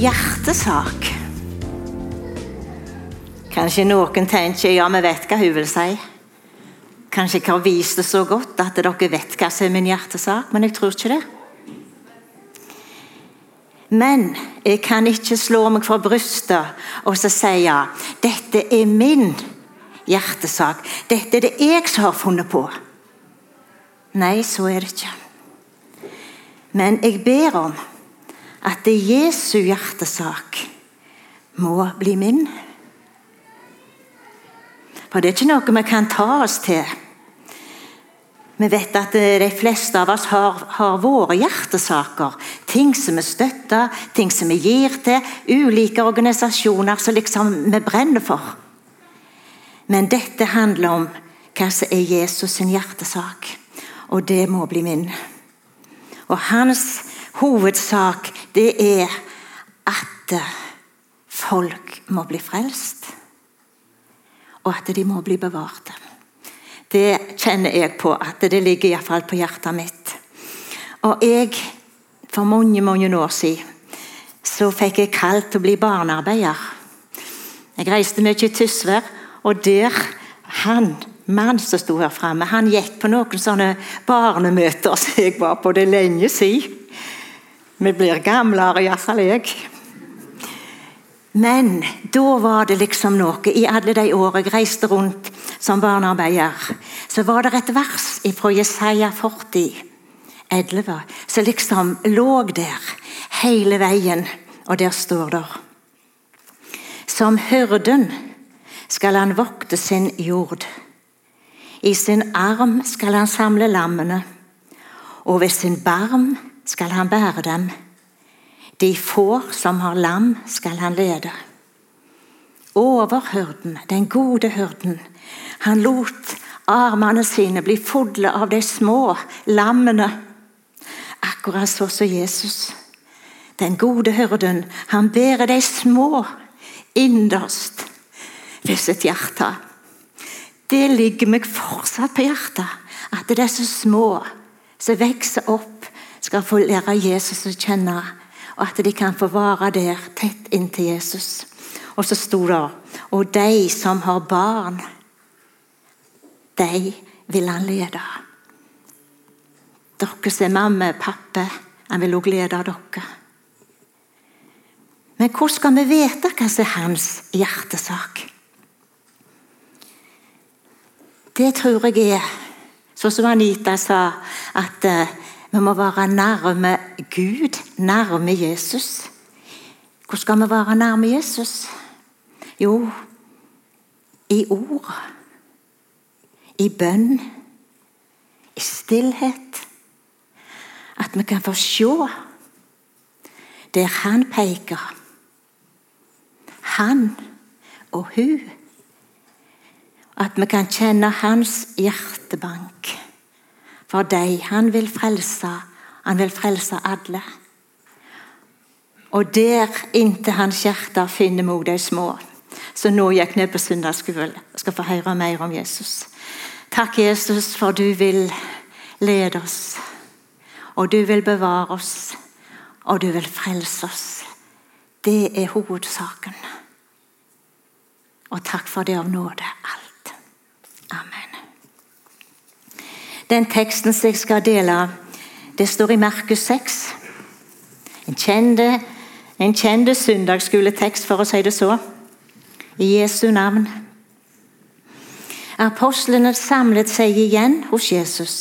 hjertesak. Kanskje noen tenker ja, vi vet hva hun vil si. Kanskje jeg har vist det så godt at dere vet hva som er min hjertesak, men jeg tror ikke det. Men jeg kan ikke slå meg fra brystet og så si ja, dette er min hjertesak. Dette er det jeg som har funnet på. Nei, så er det ikke. Men jeg ber om at det Jesu hjertesak må bli min. For det er ikke noe vi kan ta oss til. Vi vet at de fleste av oss har, har våre hjertesaker. Ting som vi støtter, ting som vi gir til. Ulike organisasjoner som liksom vi brenner for. Men dette handler om hva som er Jesus sin hjertesak. Og det må bli min. Og hans hovedsak, det er at folk må bli frelst. Og at de må bli bevarte. Det kjenner jeg på at det ligger iallfall på hjertet mitt. Og jeg, for mange mange år siden, så fikk jeg kall til å bli barnearbeider. Jeg reiste mye i Tysvær, og der han mann som sto her framme, han gikk på noen sånne barnemøter som jeg var på. Det lenge siden. Vi blir gamlere, iallfall jeg. Men da var det liksom noe. I alle de årene jeg reiste rundt som barnearbeider, så var det et vers fra Jesaja 40, 11, som liksom lå der hele veien. Og der står det Som hyrden skal han vokte sin jord. I sin arm skal han samle lammene, og ved sin barm skal han bære dem. De får som har lam, skal han lede. Overhyrden, den gode hyrden, han lot armene sine bli fulle av de små lammene. Akkurat så som Jesus. Den gode hyrden, han bærer de små innerst ved sitt hjerte. Det ligger meg fortsatt på hjertet. At disse små som vokser opp, skal få lære Jesus å kjenne og at de kan få være der, tett inntil Jesus. Og så sto det Og de som har barn, de vil han lede. Dere som er mamma pappa, han vil også lede dere. Men hvordan skal vi vite hva som er hans hjertesak? Det tror jeg er, sånn som Anita sa, at uh, vi må være nærme Gud, nærme Jesus. Hvor skal vi være nærme Jesus? Jo, i ord. I bønn. I stillhet. At vi kan få se der han peker. Han og hun. At vi kan kjenne hans hjertebank for deg. Han vil frelse. Han vil frelse alle. Og der inntil hans hjerte finner vi de små. Så nå gikk ned på søndagsskolen og skal få høre mer om Jesus. Takk, Jesus, for du vil lede oss. Og du vil bevare oss. Og du vil frelse oss. Det er hovedsaken. Og takk for det av nåde alt. Amen. Den teksten som jeg skal dele, det står i Markus 6. En kjende, en kjente søndagsskoletekst, for å si det så. I Jesu navn. Apostlene samlet seg igjen hos Jesus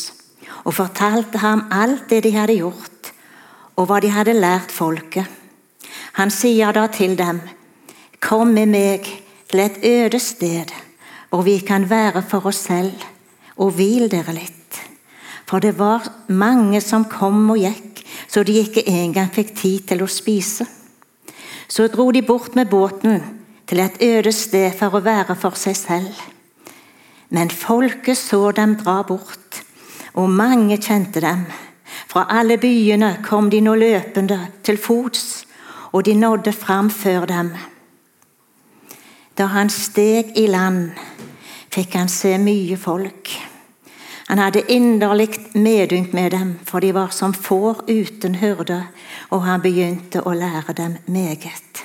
og fortalte ham alt det de hadde gjort, og hva de hadde lært folket. Han sier da til dem, Kom med meg til et øde sted, hvor vi kan være for oss selv, og hvil dere litt. For det var mange som kom og gikk, så de ikke engang fikk tid til å spise. Så dro de bort med båten til et øde sted for å være for seg selv. Men folket så dem dra bort, og mange kjente dem. Fra alle byene kom de nå løpende til fots, og de nådde fram før dem. Da han steg i land, fikk han se mye folk. Han hadde inderlig medynk med dem, for de var som får uten hyrde, og han begynte å lære dem meget.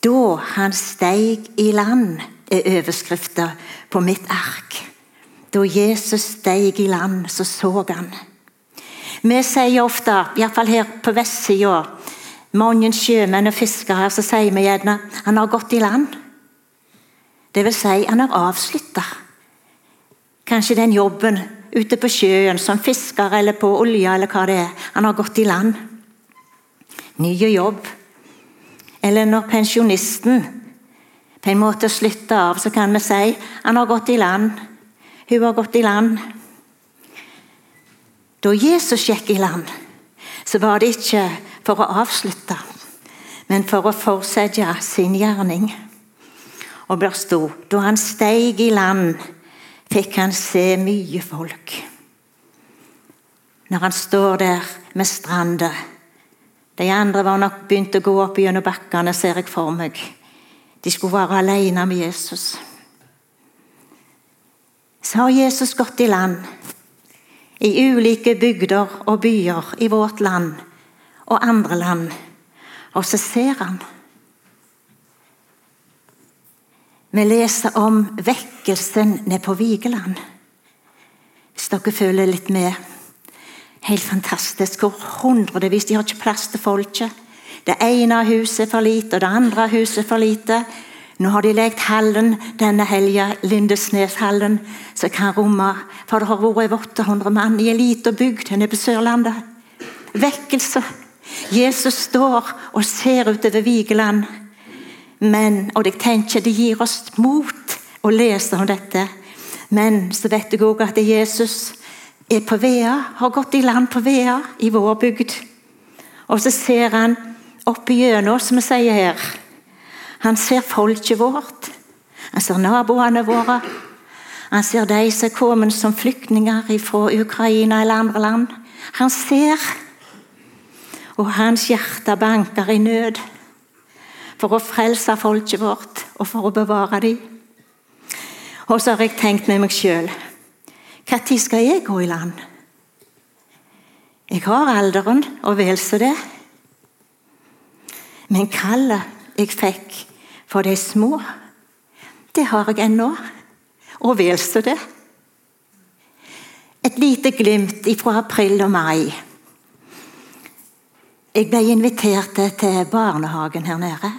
Da han steig i land, er overskrifta på mitt ark. Da Jesus steig i land, så så han. Vi sier ofte, iallfall her på vestsida, mange sjømenn og fiskere, så sier vi gjerne han har gått i land. Det vil si, han har avslutta. Kanskje den jobben ute på sjøen som fisker eller på olje eller hva det er. Han har gått i land. Nye jobb. Eller når pensjonisten på en måte slutter av, så kan vi si han har gått i land. Hun har gått i land. Da Jesus gikk i land, så var det ikke for å avslutte, men for å fortsette sin gjerning. Og der sto da han steig i land, fikk han se mye folk. Når han står der med stranda De andre var nok begynt å gå opp gjennom bakkene, ser jeg for meg. De skulle være alene med Jesus. Så har Jesus gått i land, i ulike bygder og byer i vårt land og andre land, og så ser han Vi leser om vekkelsen nede på Vigeland. Hvis dere følger litt med. Helt fantastisk. Hvor hundrevis De har ikke plass til folket. Det ene huset er for lite, og det andre huset er for lite. Nå har de lekt hallen denne helga, Lindesneshallen, som kan romme For det har vært over 800 mann i en liten bygd nede på Sørlandet. Vekkelse. Jesus står og ser utover Vigeland men, og jeg tenker Det gir oss mot å lese om dette. Men så vet jeg òg at Jesus er på Vea, har gått i land på Vea, i vår bygd. Og så ser han opp igjennom, som vi sier her. Han ser folket vårt. Han ser naboene våre. Han ser de som er kommet som flyktninger fra Ukraina eller andre land. Han ser. Og hans hjerte banker i nød for å frelse folket vårt og for å bevare dem. Og så har jeg tenkt med meg sjøl Når skal jeg gå i land? Jeg har alderen, og vel så det. Men kallet jeg fikk for de små, det har jeg ennå. Og vel så det. Et lite glimt fra april og mai. Jeg ble invitert til barnehagen her nede.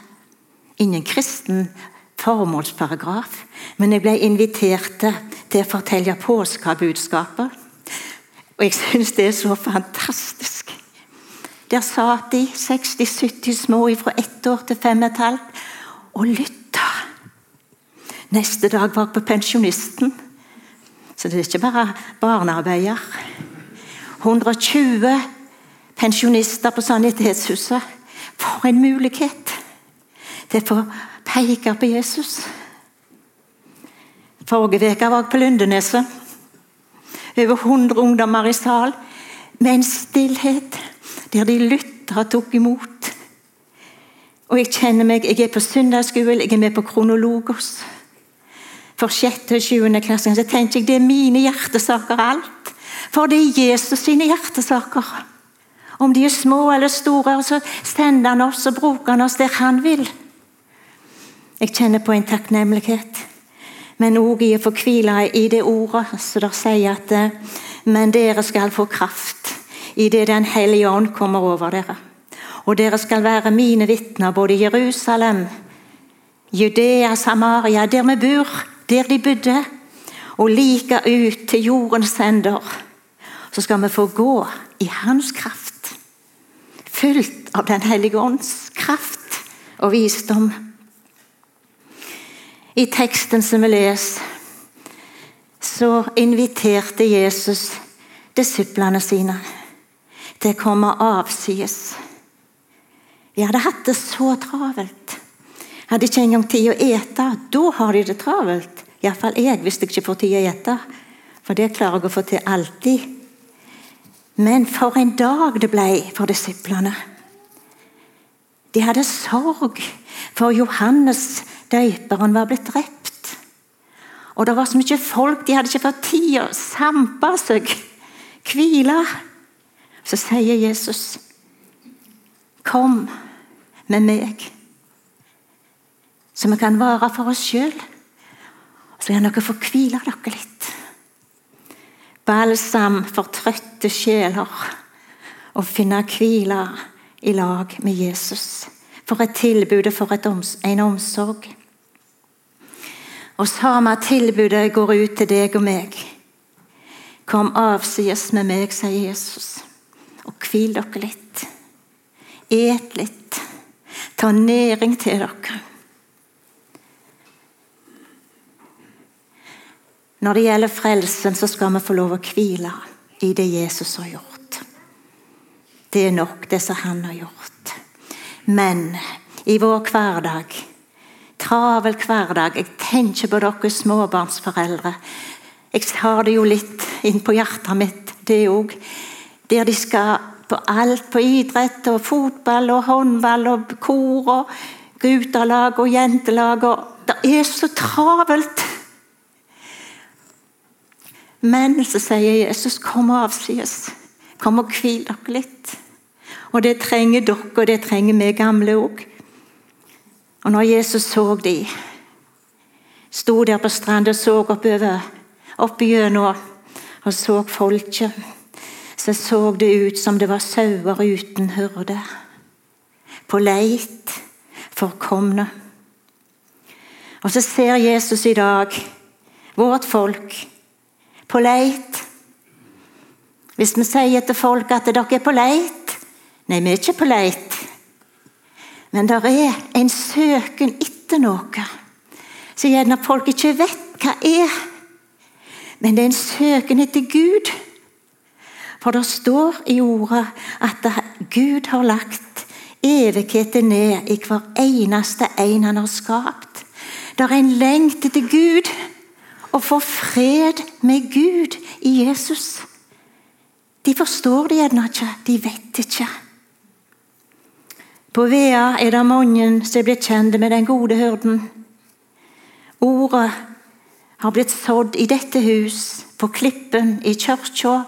Ingen kristen formålsparagraf, men jeg ble invitert til å fortelle påskebudskapet. Og jeg syns det er så fantastisk. Der satt de 60-70 små fra ett år til fem og et halvt og lytta. Neste dag var jeg på Pensjonisten, så det er ikke bare barnearbeider. 120 pensjonister på Sanitetshuset. For en mulighet! Til å peke på Jesus. Forrige uke var jeg på Lundeneset. Over 100 ungdommer i sal med en stillhet der de lytta og tok imot. Og jeg kjenner meg, jeg er på søndagsskolen, jeg er med på Kronologos. For sjette og sjuende klasse så tenker jeg det er mine hjertesaker alt. For det er Jesus sine hjertesaker. Om de er små eller store, så sender han oss og bruker han oss der han vil. Jeg kjenner på en takknemlighet, men òg i å få hvile i det ordet som der sier at eh, Men dere skal få kraft idet Den hellige ånd kommer over dere. Og dere skal være mine vitner både i Jerusalem, Judea, Samaria, der vi bor, der de bodde, og like ut til jordens ender. Så skal vi få gå i Hans kraft, fylt av Den hellige ånds kraft og visdom. I teksten som vi leser, så inviterte Jesus disiplene sine til å komme avsides. De hadde hatt det så travelt. Hadde ikke engang tid å ete. Da har de det travelt. Iallfall jeg, hvis jeg ikke får tid å ete. For det klarer jeg å få til alltid. Men for en dag det ble for disiplene. De hadde sorg for Johannes døperen var blitt drept. Og det var så mye folk, de hadde ikke fått tid å sampe seg, hvile. Så sier Jesus, 'Kom med meg', så vi kan være for oss sjøl. Så kan dere få hvile dere litt. Balsam for trøtte sjeler. Å finne hvile i lag med Jesus. For et tilbud og for en omsorg. Og samme tilbudet går ut til deg og meg. Kom avsides med meg, sier Jesus, og hvil dere litt. Et litt. Ta næring til dere. Når det gjelder frelsen, så skal vi få lov å hvile i det Jesus har gjort. Det er nok, det som han har gjort. Men i vår hverdag, travel hverdag Jeg tenker på dere småbarnsforeldre. Jeg har det jo litt innpå hjertet mitt, det òg. Der de skal på alt, på idrett og fotball og håndball og kor og guttelag og jentelag. og Det er så travelt. Men så sier Jesus, kom og avsies. Kom og hvil dere litt. Og det trenger dere, og det trenger vi gamle òg. Og når Jesus så de, sto der på stranda og så oppover, opp gjennom og så folket, så så det ut som det var sauer uten hyrde. På leit forkomne. Og så ser Jesus i dag vårt folk på leit. Hvis vi sier til folk at dere er på leit Nei, vi er ikke på leit. Men det er en søken etter noe så gjerne folk ikke vet hva er. Men det er en søken etter Gud. For det står i ordet at Gud har lagt evigheten ned i hver eneste en han har skapt. Det er en lengt etter Gud å få fred med Gud i Jesus. De forstår det gjerne ikke, de vet ikke. På Vea er det mange som er blitt kjent med den gode hyrden. Ordet har blitt sådd i dette hus, på Klippen, i kirka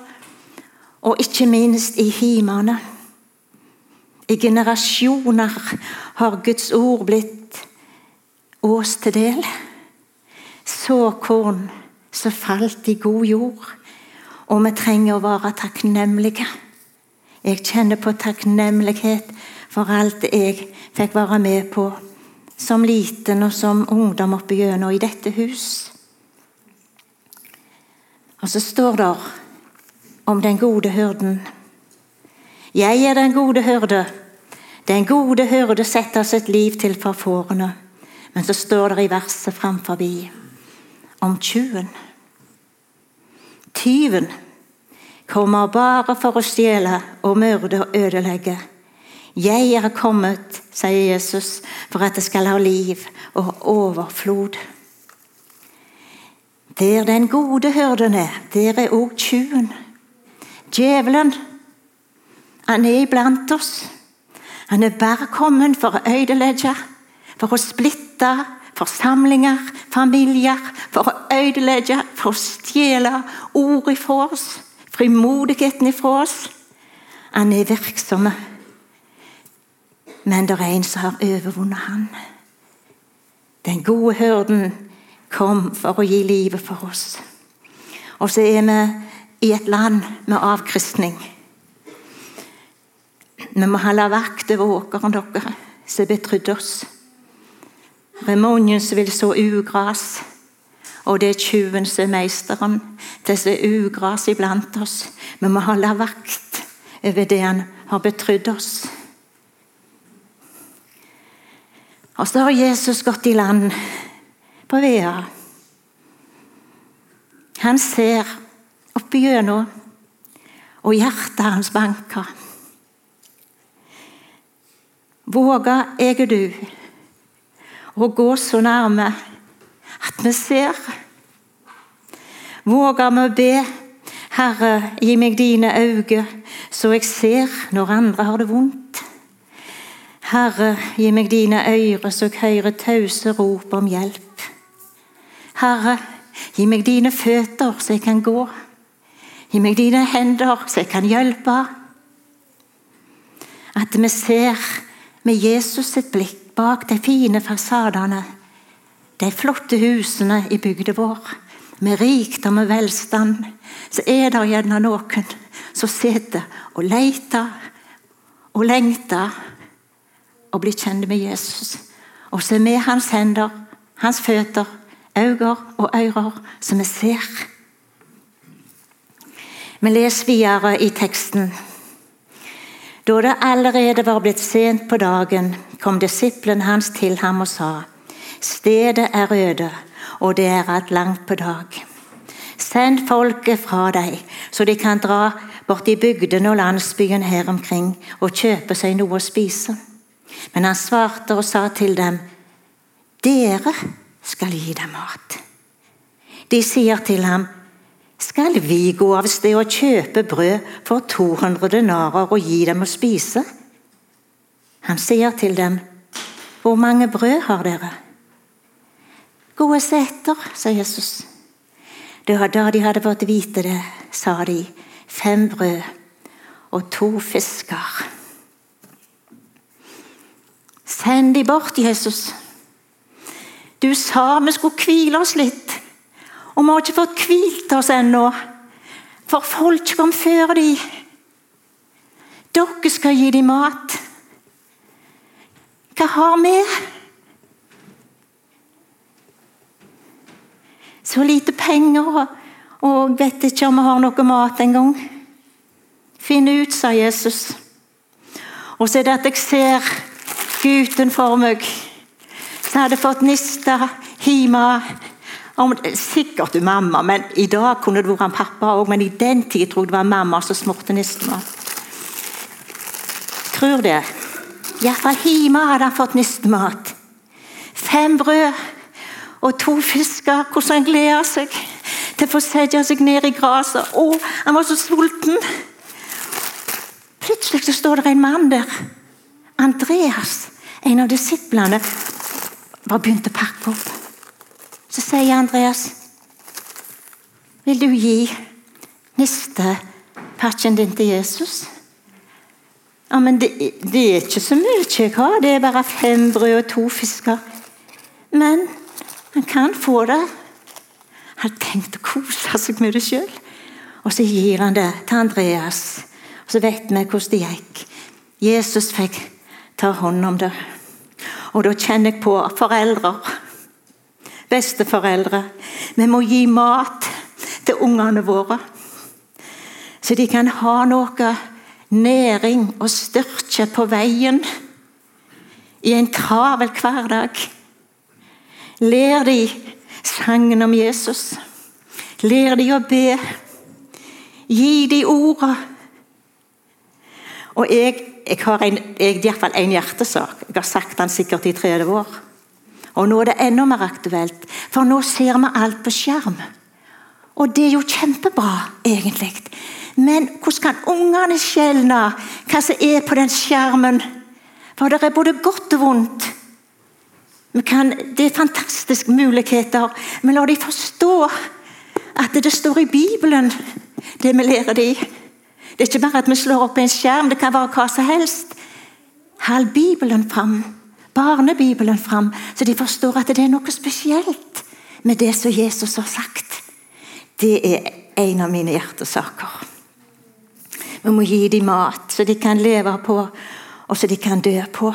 og ikke minst i himene. I generasjoner har Guds ord blitt oss til del såkorn som falt i god jord. Og vi trenger å være takknemlige. Jeg kjenner på takknemlighet for alt jeg fikk være med på som liten og som ungdom oppe gjennom i dette hus. Og så står det om den gode hyrden. Jeg er den gode hyrde. Den gode hyrde setter sitt liv til for fårene. Men så står det i verset framforbi om tjuven. Tyven kommer bare for å stjele og myrde og ødelegge. Jeg er kommet, sier Jesus, for at det skal ha liv og overflod. Der den gode hyrden er, der er òg tjuven. Djevelen, han er iblant oss. Han er bare kommet for å ødelegge, for å splitte, forsamlinger, familier, for å ødelegge, for å stjele ord ifra oss, frimodigheten ifra oss. Han er virksom. Men det er en som har overvunnet han. Den gode hyrden kom for å gi livet for oss. Og så er vi i et land med avkristning. Vi må holde vakt over åkeren deres som betrydde oss. Mange som vil så ugras, og det er tjuven som er meisteren til er ugras iblant oss. Vi må holde vakt over det han har betrodd oss. Og så har Jesus gått i land på Vea. Han ser oppi gjennom, og hjertet hans banker. Våger jeg du å gå så nærme at vi ser. Våger vi å be, Herre, gi meg dine øyne, så jeg ser når andre har det vondt. Herre, gi meg dine ører, så jeg hører tause rop om hjelp. Herre, Gi meg dine føtter, så jeg kan gå. Gi meg dine hender, så jeg kan hjelpe. At vi ser med Jesus sitt blikk bak de fine fasadene, de flotte husene i bygda vår, med rikdom og velstand, så er det gjerne noen som sitter og leter og lengter og blir kjent med Jesus. Og så er vi hans hender, hans føtter, øyne og ører, som vi ser. Vi leser videre i teksten. Da det allerede var blitt sent på dagen, kom disiplen hans til ham og sa:" Stedet er øde, og det er alt langt på dag. Send folket fra deg, så de kan dra bort i bygdene og landsbyen her omkring og kjøpe seg noe å spise. Men han svarte og sa til dem, dere skal gi dem mat. De sier til ham, skal vi gå av sted og kjøpe brød for 200 denarer og gi dem å spise? Han sier til dem, hvor mange brød har dere? Gå og sa etter, sa Jesus. Da de hadde fått vite det, sa de, fem brød og to fisker. Send de bort, Jesus. Du sa vi skulle hvile oss litt. Og vi har ikke fått hvilt oss ennå, for folk kom før de. Dere skal gi dem mat. Hva har vi? Så lite penger, og vet ikke om vi har noe mat engang. Finn ut, sa Jesus. Og så er det at jeg ser gutten for meg som hadde fått nista hjemme sikkert mamma, men I dag kunne det vært pappa òg, men i den tid tror jeg det var mamma som smurte nistemat. Tror det. Iallfall hjemme hadde han fått nistemat. Fem brød og to fisker. Hvordan han gleder seg til å få sette seg ned i gresset. Å, han var så sulten! Plutselig så står det en mann der. Andreas, en av disiplene, var begynt å pakke opp. Så sier Andreas Vil du gi nistepakken din til Jesus? Ja, men det, det, er ikke så mye jeg har. Det er bare fem brød og to fisker. Men han kan få det. Han har tenkt å kose seg med det sjøl. Og så gir han det til Andreas. Og så vet vi hvordan det gikk. Jesus fikk ta hånd om det. Og da kjenner jeg på foreldre besteforeldre. Vi må gi mat til ungene våre, så de kan ha noe næring og styrke på veien i en travel hverdag. Lær de sangen om Jesus. Lær de å be. Gi de orda. Og jeg, jeg har en, jeg, i hvert fall en hjertesak. Jeg har sagt den sikkert i 30 år. Og nå er det enda mer aktuelt, for nå ser vi alt på skjerm. Og det er jo kjempebra, egentlig. Men hvordan kan ungene skjelne hva som er på den skjermen? For det er både godt og vondt. Kan, det er fantastiske muligheter, men la de forstå at det står i Bibelen, det vi lærer de. Det er ikke bare at vi slår opp en skjerm, det kan være hva som helst. Hold Bibelen fram barnebibelen fram, så de forstår at det er noe spesielt med det som Jesus har sagt. Det er en av mine hjertesaker. Vi må gi dem mat, så de kan leve på, og så de kan dø på.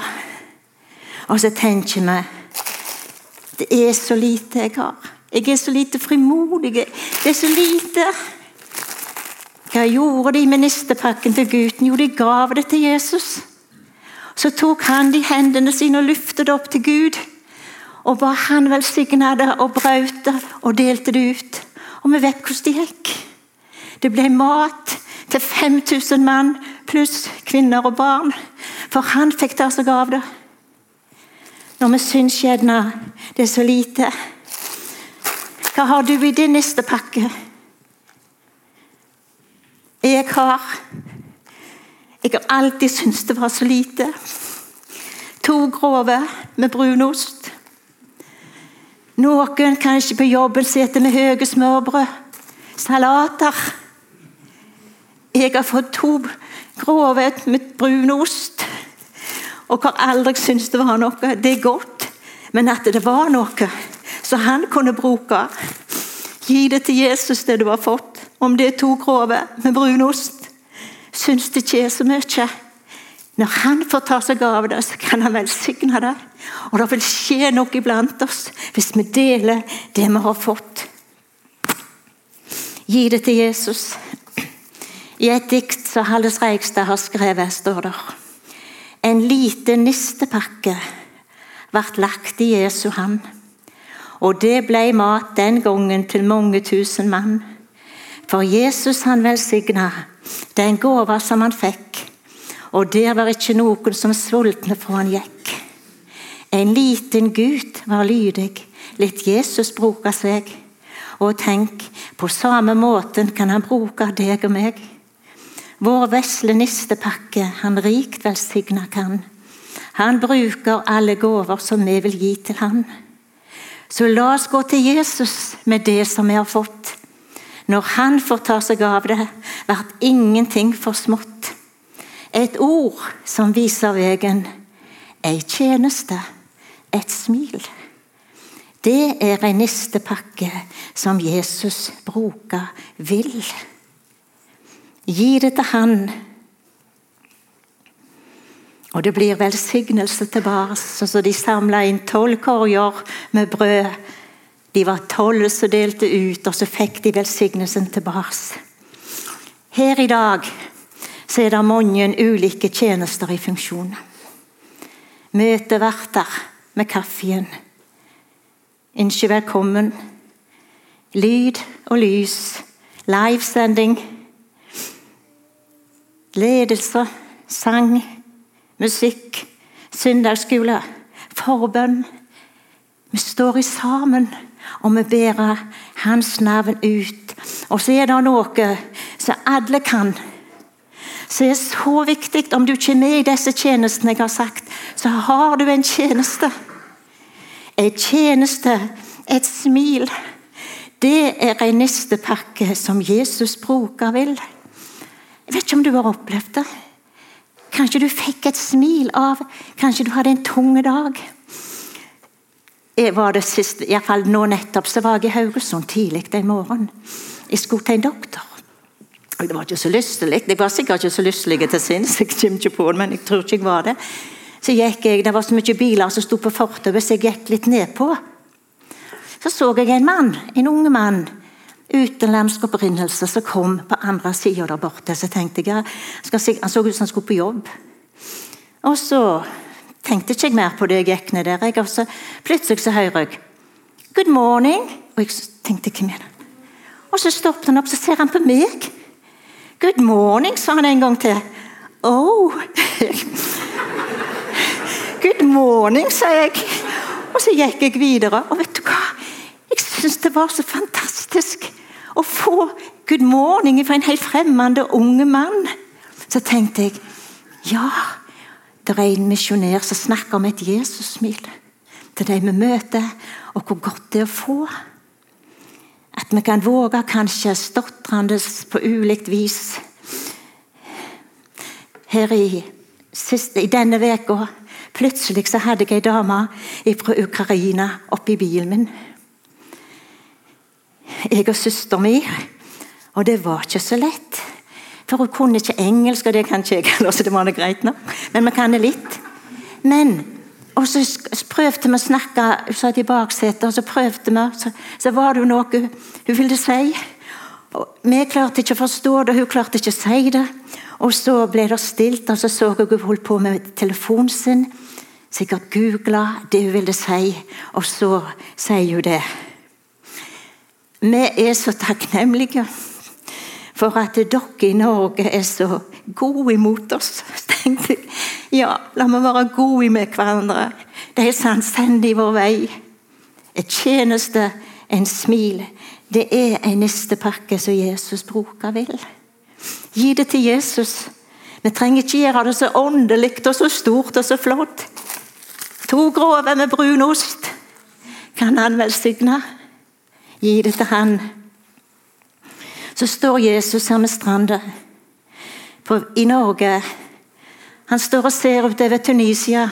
Og så tenker vi Det er så lite jeg har. Jeg er så lite frimodig. Det er så lite. Hva gjorde de med nistepakken til gutten? Jo, de gav det til Jesus. Så tok han de hendene sine og løftet det opp til Gud. Og ba han velsigne det og brøt det og delte det ut. Og vi vet hvordan det gikk. Det ble mat til 5000 mann pluss kvinner og barn. For han fikk ta seg av det. Når vi syns gjerne det er så lite. Hva har du i din neste pakke? Jeg har jeg har alltid syntes det var så lite. To grove med brunost. Noen kanskje på jobben sitter med høye smørbrød. Salater. Jeg har fått to grove med brunost. Og hvor aldri syntes det var noe. Det er godt, men at det var noe så han kunne bruke. Gi det til Jesus, det du har fått. Om det er to krover med brunost, syns det ikke er så mye. Når han får ta seg av det, så kan han velsigne det. Og det vil skje noe iblant oss hvis vi deler det vi har fått. Gi det til Jesus. I et dikt som Halles Reigstad har skrevet, står det En liten nistepakke ble lagt i Jesu hand. Og det ble mat den gangen til mange tusen mann. For Jesus han velsigna den gåva som han fikk, og der var ikke noen som sultne for han gikk. En liten gutt var lydig, litt Jesus bruke seg. Og tenk, på samme måten kan han bruke deg og meg. Vår vesle nistepakke han rikt velsigna kan. Han bruker alle gaver som vi vil gi til han. Så la oss gå til Jesus med det som vi har fått. Når han får ta seg av det, blir ingenting for smått. Et ord som viser veien, ei tjeneste et smil. Det er en nistepakke som Jesus bruker vil. Gi det til Han. Og det blir velsignelse tilbake. Så de samla inn tolv korger med brød. De var tolv som delte ut, og så fikk de velsignelsen tilbake. Her i dag så er det mange ulike tjenester i funksjon. Møteverter med kaffen. Ønsker velkommen. Lyd og lys, livesending, ledelse, sang, musikk, søndagsskole, forbønn. Vi står i sammen, og vi bærer Hans navn ut. Og så er det noe som alle kan som er så viktig. Om du ikke er med i disse tjenestene jeg har sagt, så har du en tjeneste. En tjeneste, et smil. Det er en nistepakke som Jesus bruker vil. Jeg vet ikke om du har opplevd det. Kanskje du fikk et smil av Kanskje du hadde en tung dag. Jeg var det siste, i fall nå nettopp så var jeg i Haugesund tidlig en morgen. Jeg skulle til en doktor. Det var ikke så lystelig. Jeg var sikkert ikke så lystelig til sinns, jeg kommer på det, men jeg tror ikke jeg var det. Så gikk jeg, Det var så mye biler som sto på fortauet, så jeg gikk litt nedpå. Så så jeg en mann, en ung mann, utenlandsk opprinnelse, som kom på andre sida der borte. Så tenkte jeg, Han så ut som han skulle på jobb. Og så tenkte ikke jeg mer på det jeg gikk ned der. og så Plutselig så hører jeg 'Good morning'. Og jeg tenkte hvem er det? Og så stoppet han opp, så ser han på meg. 'Good morning', sa han en gang til. Oh. Good morning, sa jeg. Og så gikk jeg videre. Og vet du hva? Jeg syns det var så fantastisk å få good morning fra en helt fremmed unge mann. Så tenkte jeg ja, det er en misjonær som snakker om et Jesus-smil til de vi møter, og hvor godt det er å få. At vi kan våge, kanskje stotrende på ulikt vis. Her i, siste, i denne uka plutselig så hadde jeg ei dame fra Ukraina oppi bilen min. Jeg og søsteren min. Og det var ikke så lett. For hun kunne ikke engelsk, og det kan ikke jeg så det var greit nå. Men vi kan det litt. Men og så prøvde vi å snakke Hun satt i baksetet, og så prøvde vi, så, så var det jo noe hun ville si. Og vi klarte ikke å forstå det, hun klarte ikke å si det. Og så ble det stilt, og så så jeg hun holdt på med telefonen sin. Sikkert googla det hun ville si, og så sier hun det. Vi er så takknemlige for at dere i Norge er så gode imot oss. Tenkte ja, la meg være gode med hverandre. De som sender i vår vei. En tjeneste, en smil. Det er en nistepakke som Jesus bruker vil. Gi det til Jesus. Vi trenger ikke gjøre det så åndelig og så stort og så flott. To grove med brun ost kan han velsigne. Gi det til han. Så står Jesus her med stranda i Norge. Han står og ser utover Tunisia,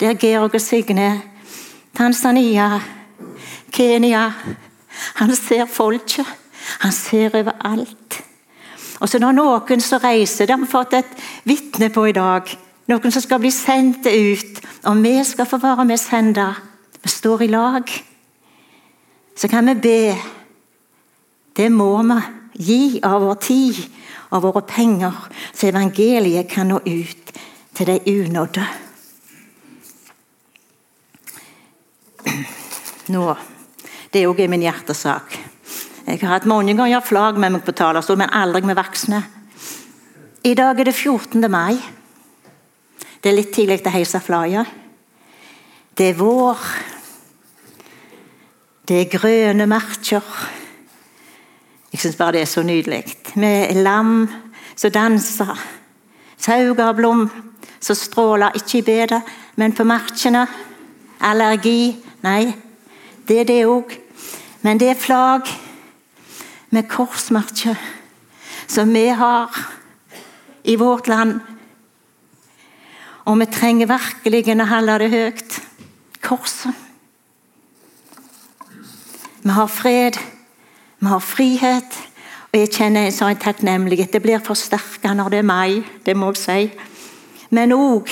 der Georg og Signe. Tanzania, Kenya. Han ser folket. Han ser overalt. Og så når noen som reiser, det har vi fått et vitne på i dag. Noen som skal bli sendt ut, og vi skal få være med sende. Vi står i lag. Så kan vi be. Det må vi. Gi av vår tid og våre penger, så evangeliet kan nå ut til de unådde. Nå, Det er òg min hjertesak. Jeg har hatt mange ganger flagg med meg på talerstol, men aldri med voksne. I dag er det 14. mai. Det er litt tidlig til å heise flagget. Det er vår. Det er grønne marker. Jeg syns bare det er så nydelig. Med lam som danser. sauger blom som stråler, ikke i bedet, men på markene. Allergi. Nei, det er det òg. Men det er flagg med korsmerke som vi har i vårt land. Og vi trenger virkelig å holde det høyt. Korset. Vi har fred, vi har frihet. Og jeg kjenner en sånn takknemlighet. Det blir forsterka når det er meg, det må jeg si. Men òg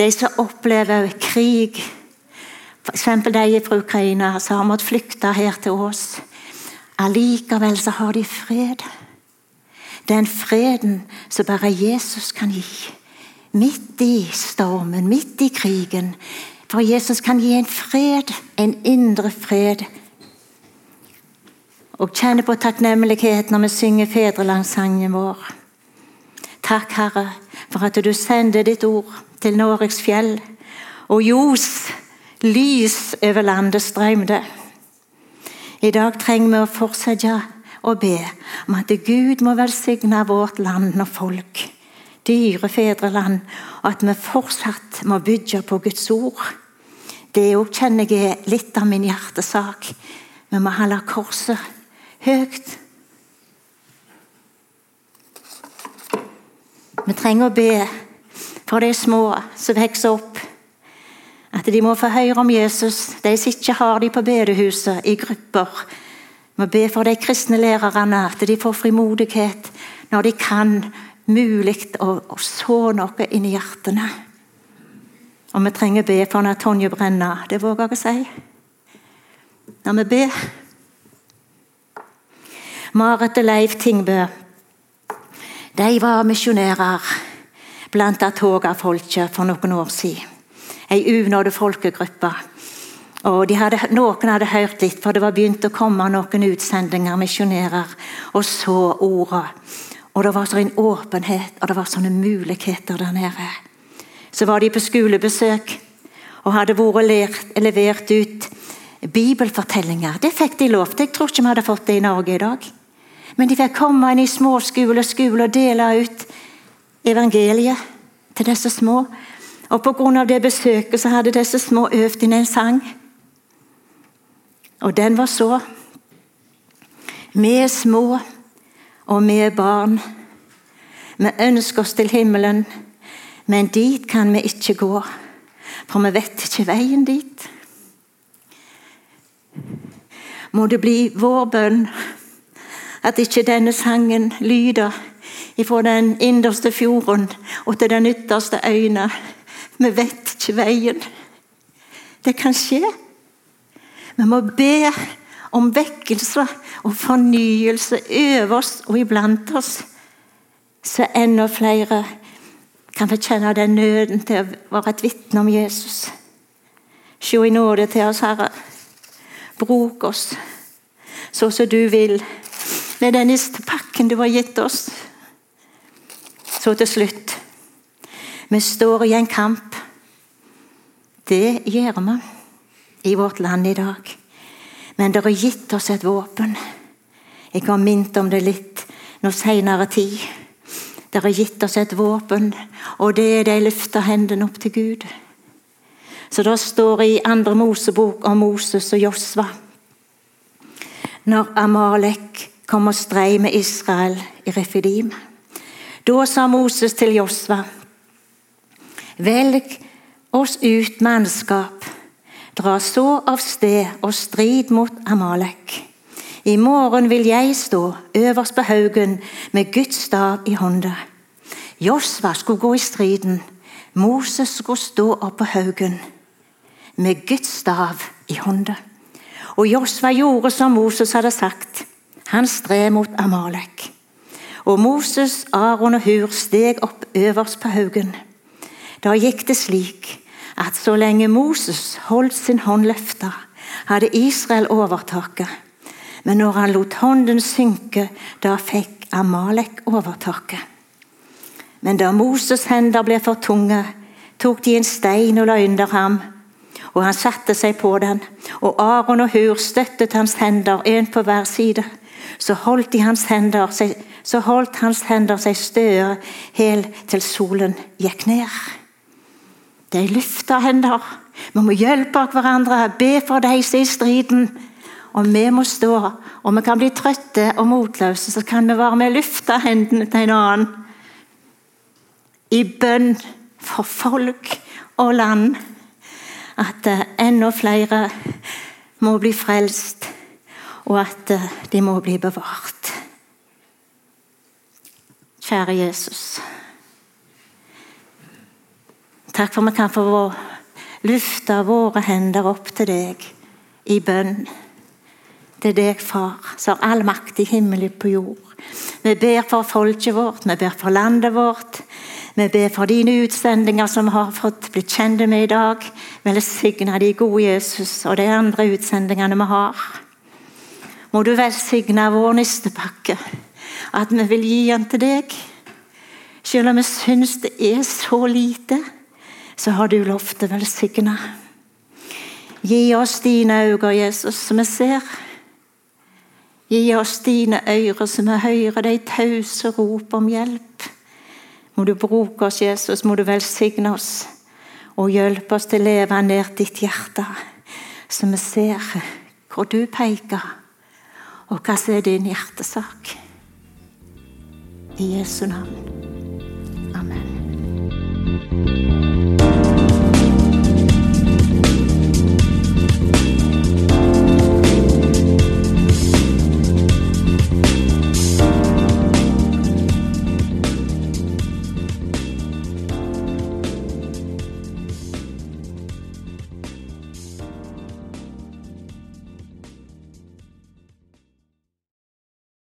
de som opplever krig. F.eks. de fra Ukraina som har måttet flykte her til oss. Allikevel så har de fred. Den freden som bare Jesus kan gi. Midt i stormen, midt i krigen. For Jesus kan gi en fred, en indre fred. Og kjenne på takknemlighet når vi synger fedrelandssangen vår. Takk, Herre, for at du sender ditt ord til Noregs fjell. Og ljos, lys over landet strømde. I dag trenger vi å fortsette å be om at Gud må velsigne vårt land og folk, dyre fedreland, og at vi fortsatt må bygge på Guds ord. Det òg kjenner jeg litt av min hjertesak. Vi må holde korset høyt. Vi trenger å be for de små som vokser opp at de må få høre om Jesus, de som ikke har de på bedehuset, i grupper. Vi må be for de kristne lærerne, at de får frimodighet når de kan mulig å, å så noe inn i hjertene. Og vi trenger å be for Tonje Brenna. Det våger jeg å si. Når vi ber Marit og Leif Tingbø de var misjonærer blant Atoga-folket for noen år siden ei unådd folkegruppe. Og hadde, Noen hadde hørt litt, for det var begynt å komme noen utsendinger, misjonærer, og så ordet. Og det var en åpenhet, og det var sånne muligheter der nede. Så var de på skolebesøk og hadde vært lert, levert ut bibelfortellinger. Det fikk de lov til. Jeg tror ikke vi hadde fått det i Norge i dag. Men de fikk komme inn i småskole og skole og dele ut evangeliet til disse små. Og Pga. det besøket så hadde disse små øvd inn en sang. Og den var så Vi er små, og vi er barn. Vi ønsker oss til himmelen, men dit kan vi ikke gå, for vi vet ikke veien dit. Må det bli vår bønn at ikke denne sangen lyder ifra den innerste fjorden og til den ytterste øyne vi vet ikke veien. Det kan skje. Vi må be om vekkelse og fornyelse over oss og iblant oss, så enda flere kan få den nøden til å være et vitne om Jesus. Se i nåde til oss, Herre. Bruk oss så som du vil, med den pakken du har gitt oss. Så til slutt vi står i en kamp. Det gjør vi i vårt land i dag. Men det har gitt oss et våpen. Jeg har minnet om det litt nå seinere tid. Det har gitt oss et våpen, og det er det jeg løfter hendene opp til Gud. Så det står i andre Mosebok om Moses og Josva. Når Amalek kom og strei med Israel i Refidim. Da sa Moses til Josva.: Velg oss ut mannskap, dra så av sted og strid mot Amalek. I morgen vil jeg stå øverst på haugen med Guds stav i hånda. Josva skulle gå i striden. Moses skulle stå opp på haugen med Guds stav i hånda. Og Josva gjorde som Moses hadde sagt. Han stred mot Amalek. Og Moses, Aron og Hur steg opp øverst på haugen. Da gikk det slik at så lenge Moses holdt sin hånd løfta, hadde Israel overtaket. Men når han lot hånden synke, da fikk Amalek overtaket. Men da Moses' hender ble for tunge, tok de en stein og la under ham, og han satte seg på den. Og Aron og Hur støttet hans hender, en på hver side. Så holdt, hender så holdt hans hender seg støe helt til solen gikk ned. De løfta hender. Vi må hjelpe hverandre, be for de som er i striden. Og vi må stå. Og vi kan bli trøtte og motløse, så kan vi være med å løfte hendene til en annen. I bønn for folk og land. At uh, enda flere må bli frelst, og at uh, de må bli bevart. Kjære Jesus. Takk for at vi kan få løfte våre hender opp til deg i bønn. Til deg, Far, som har all makt i himmelen på jord. Vi ber for folket vårt, vi ber for landet vårt. Vi ber for dine utsendinger som vi har fått blitt kjent med i dag. Velsigne de gode Jesus og de andre utsendingene vi har. Må du velsigne vår nistepakke, at vi vil gi den til deg. Selv om vi syns det er så lite, så har du lovt å velsigne. Gi oss dine øyne, Jesus, som vi ser. Gi oss dine ører, så vi hører de tause rop om hjelp. Må du bruke oss, Jesus, må du velsigne oss og hjelpe oss til å leve nær ditt hjerte, så vi ser hvor du peker, og hva som er din hjertesak. I Jesu navn. Amen.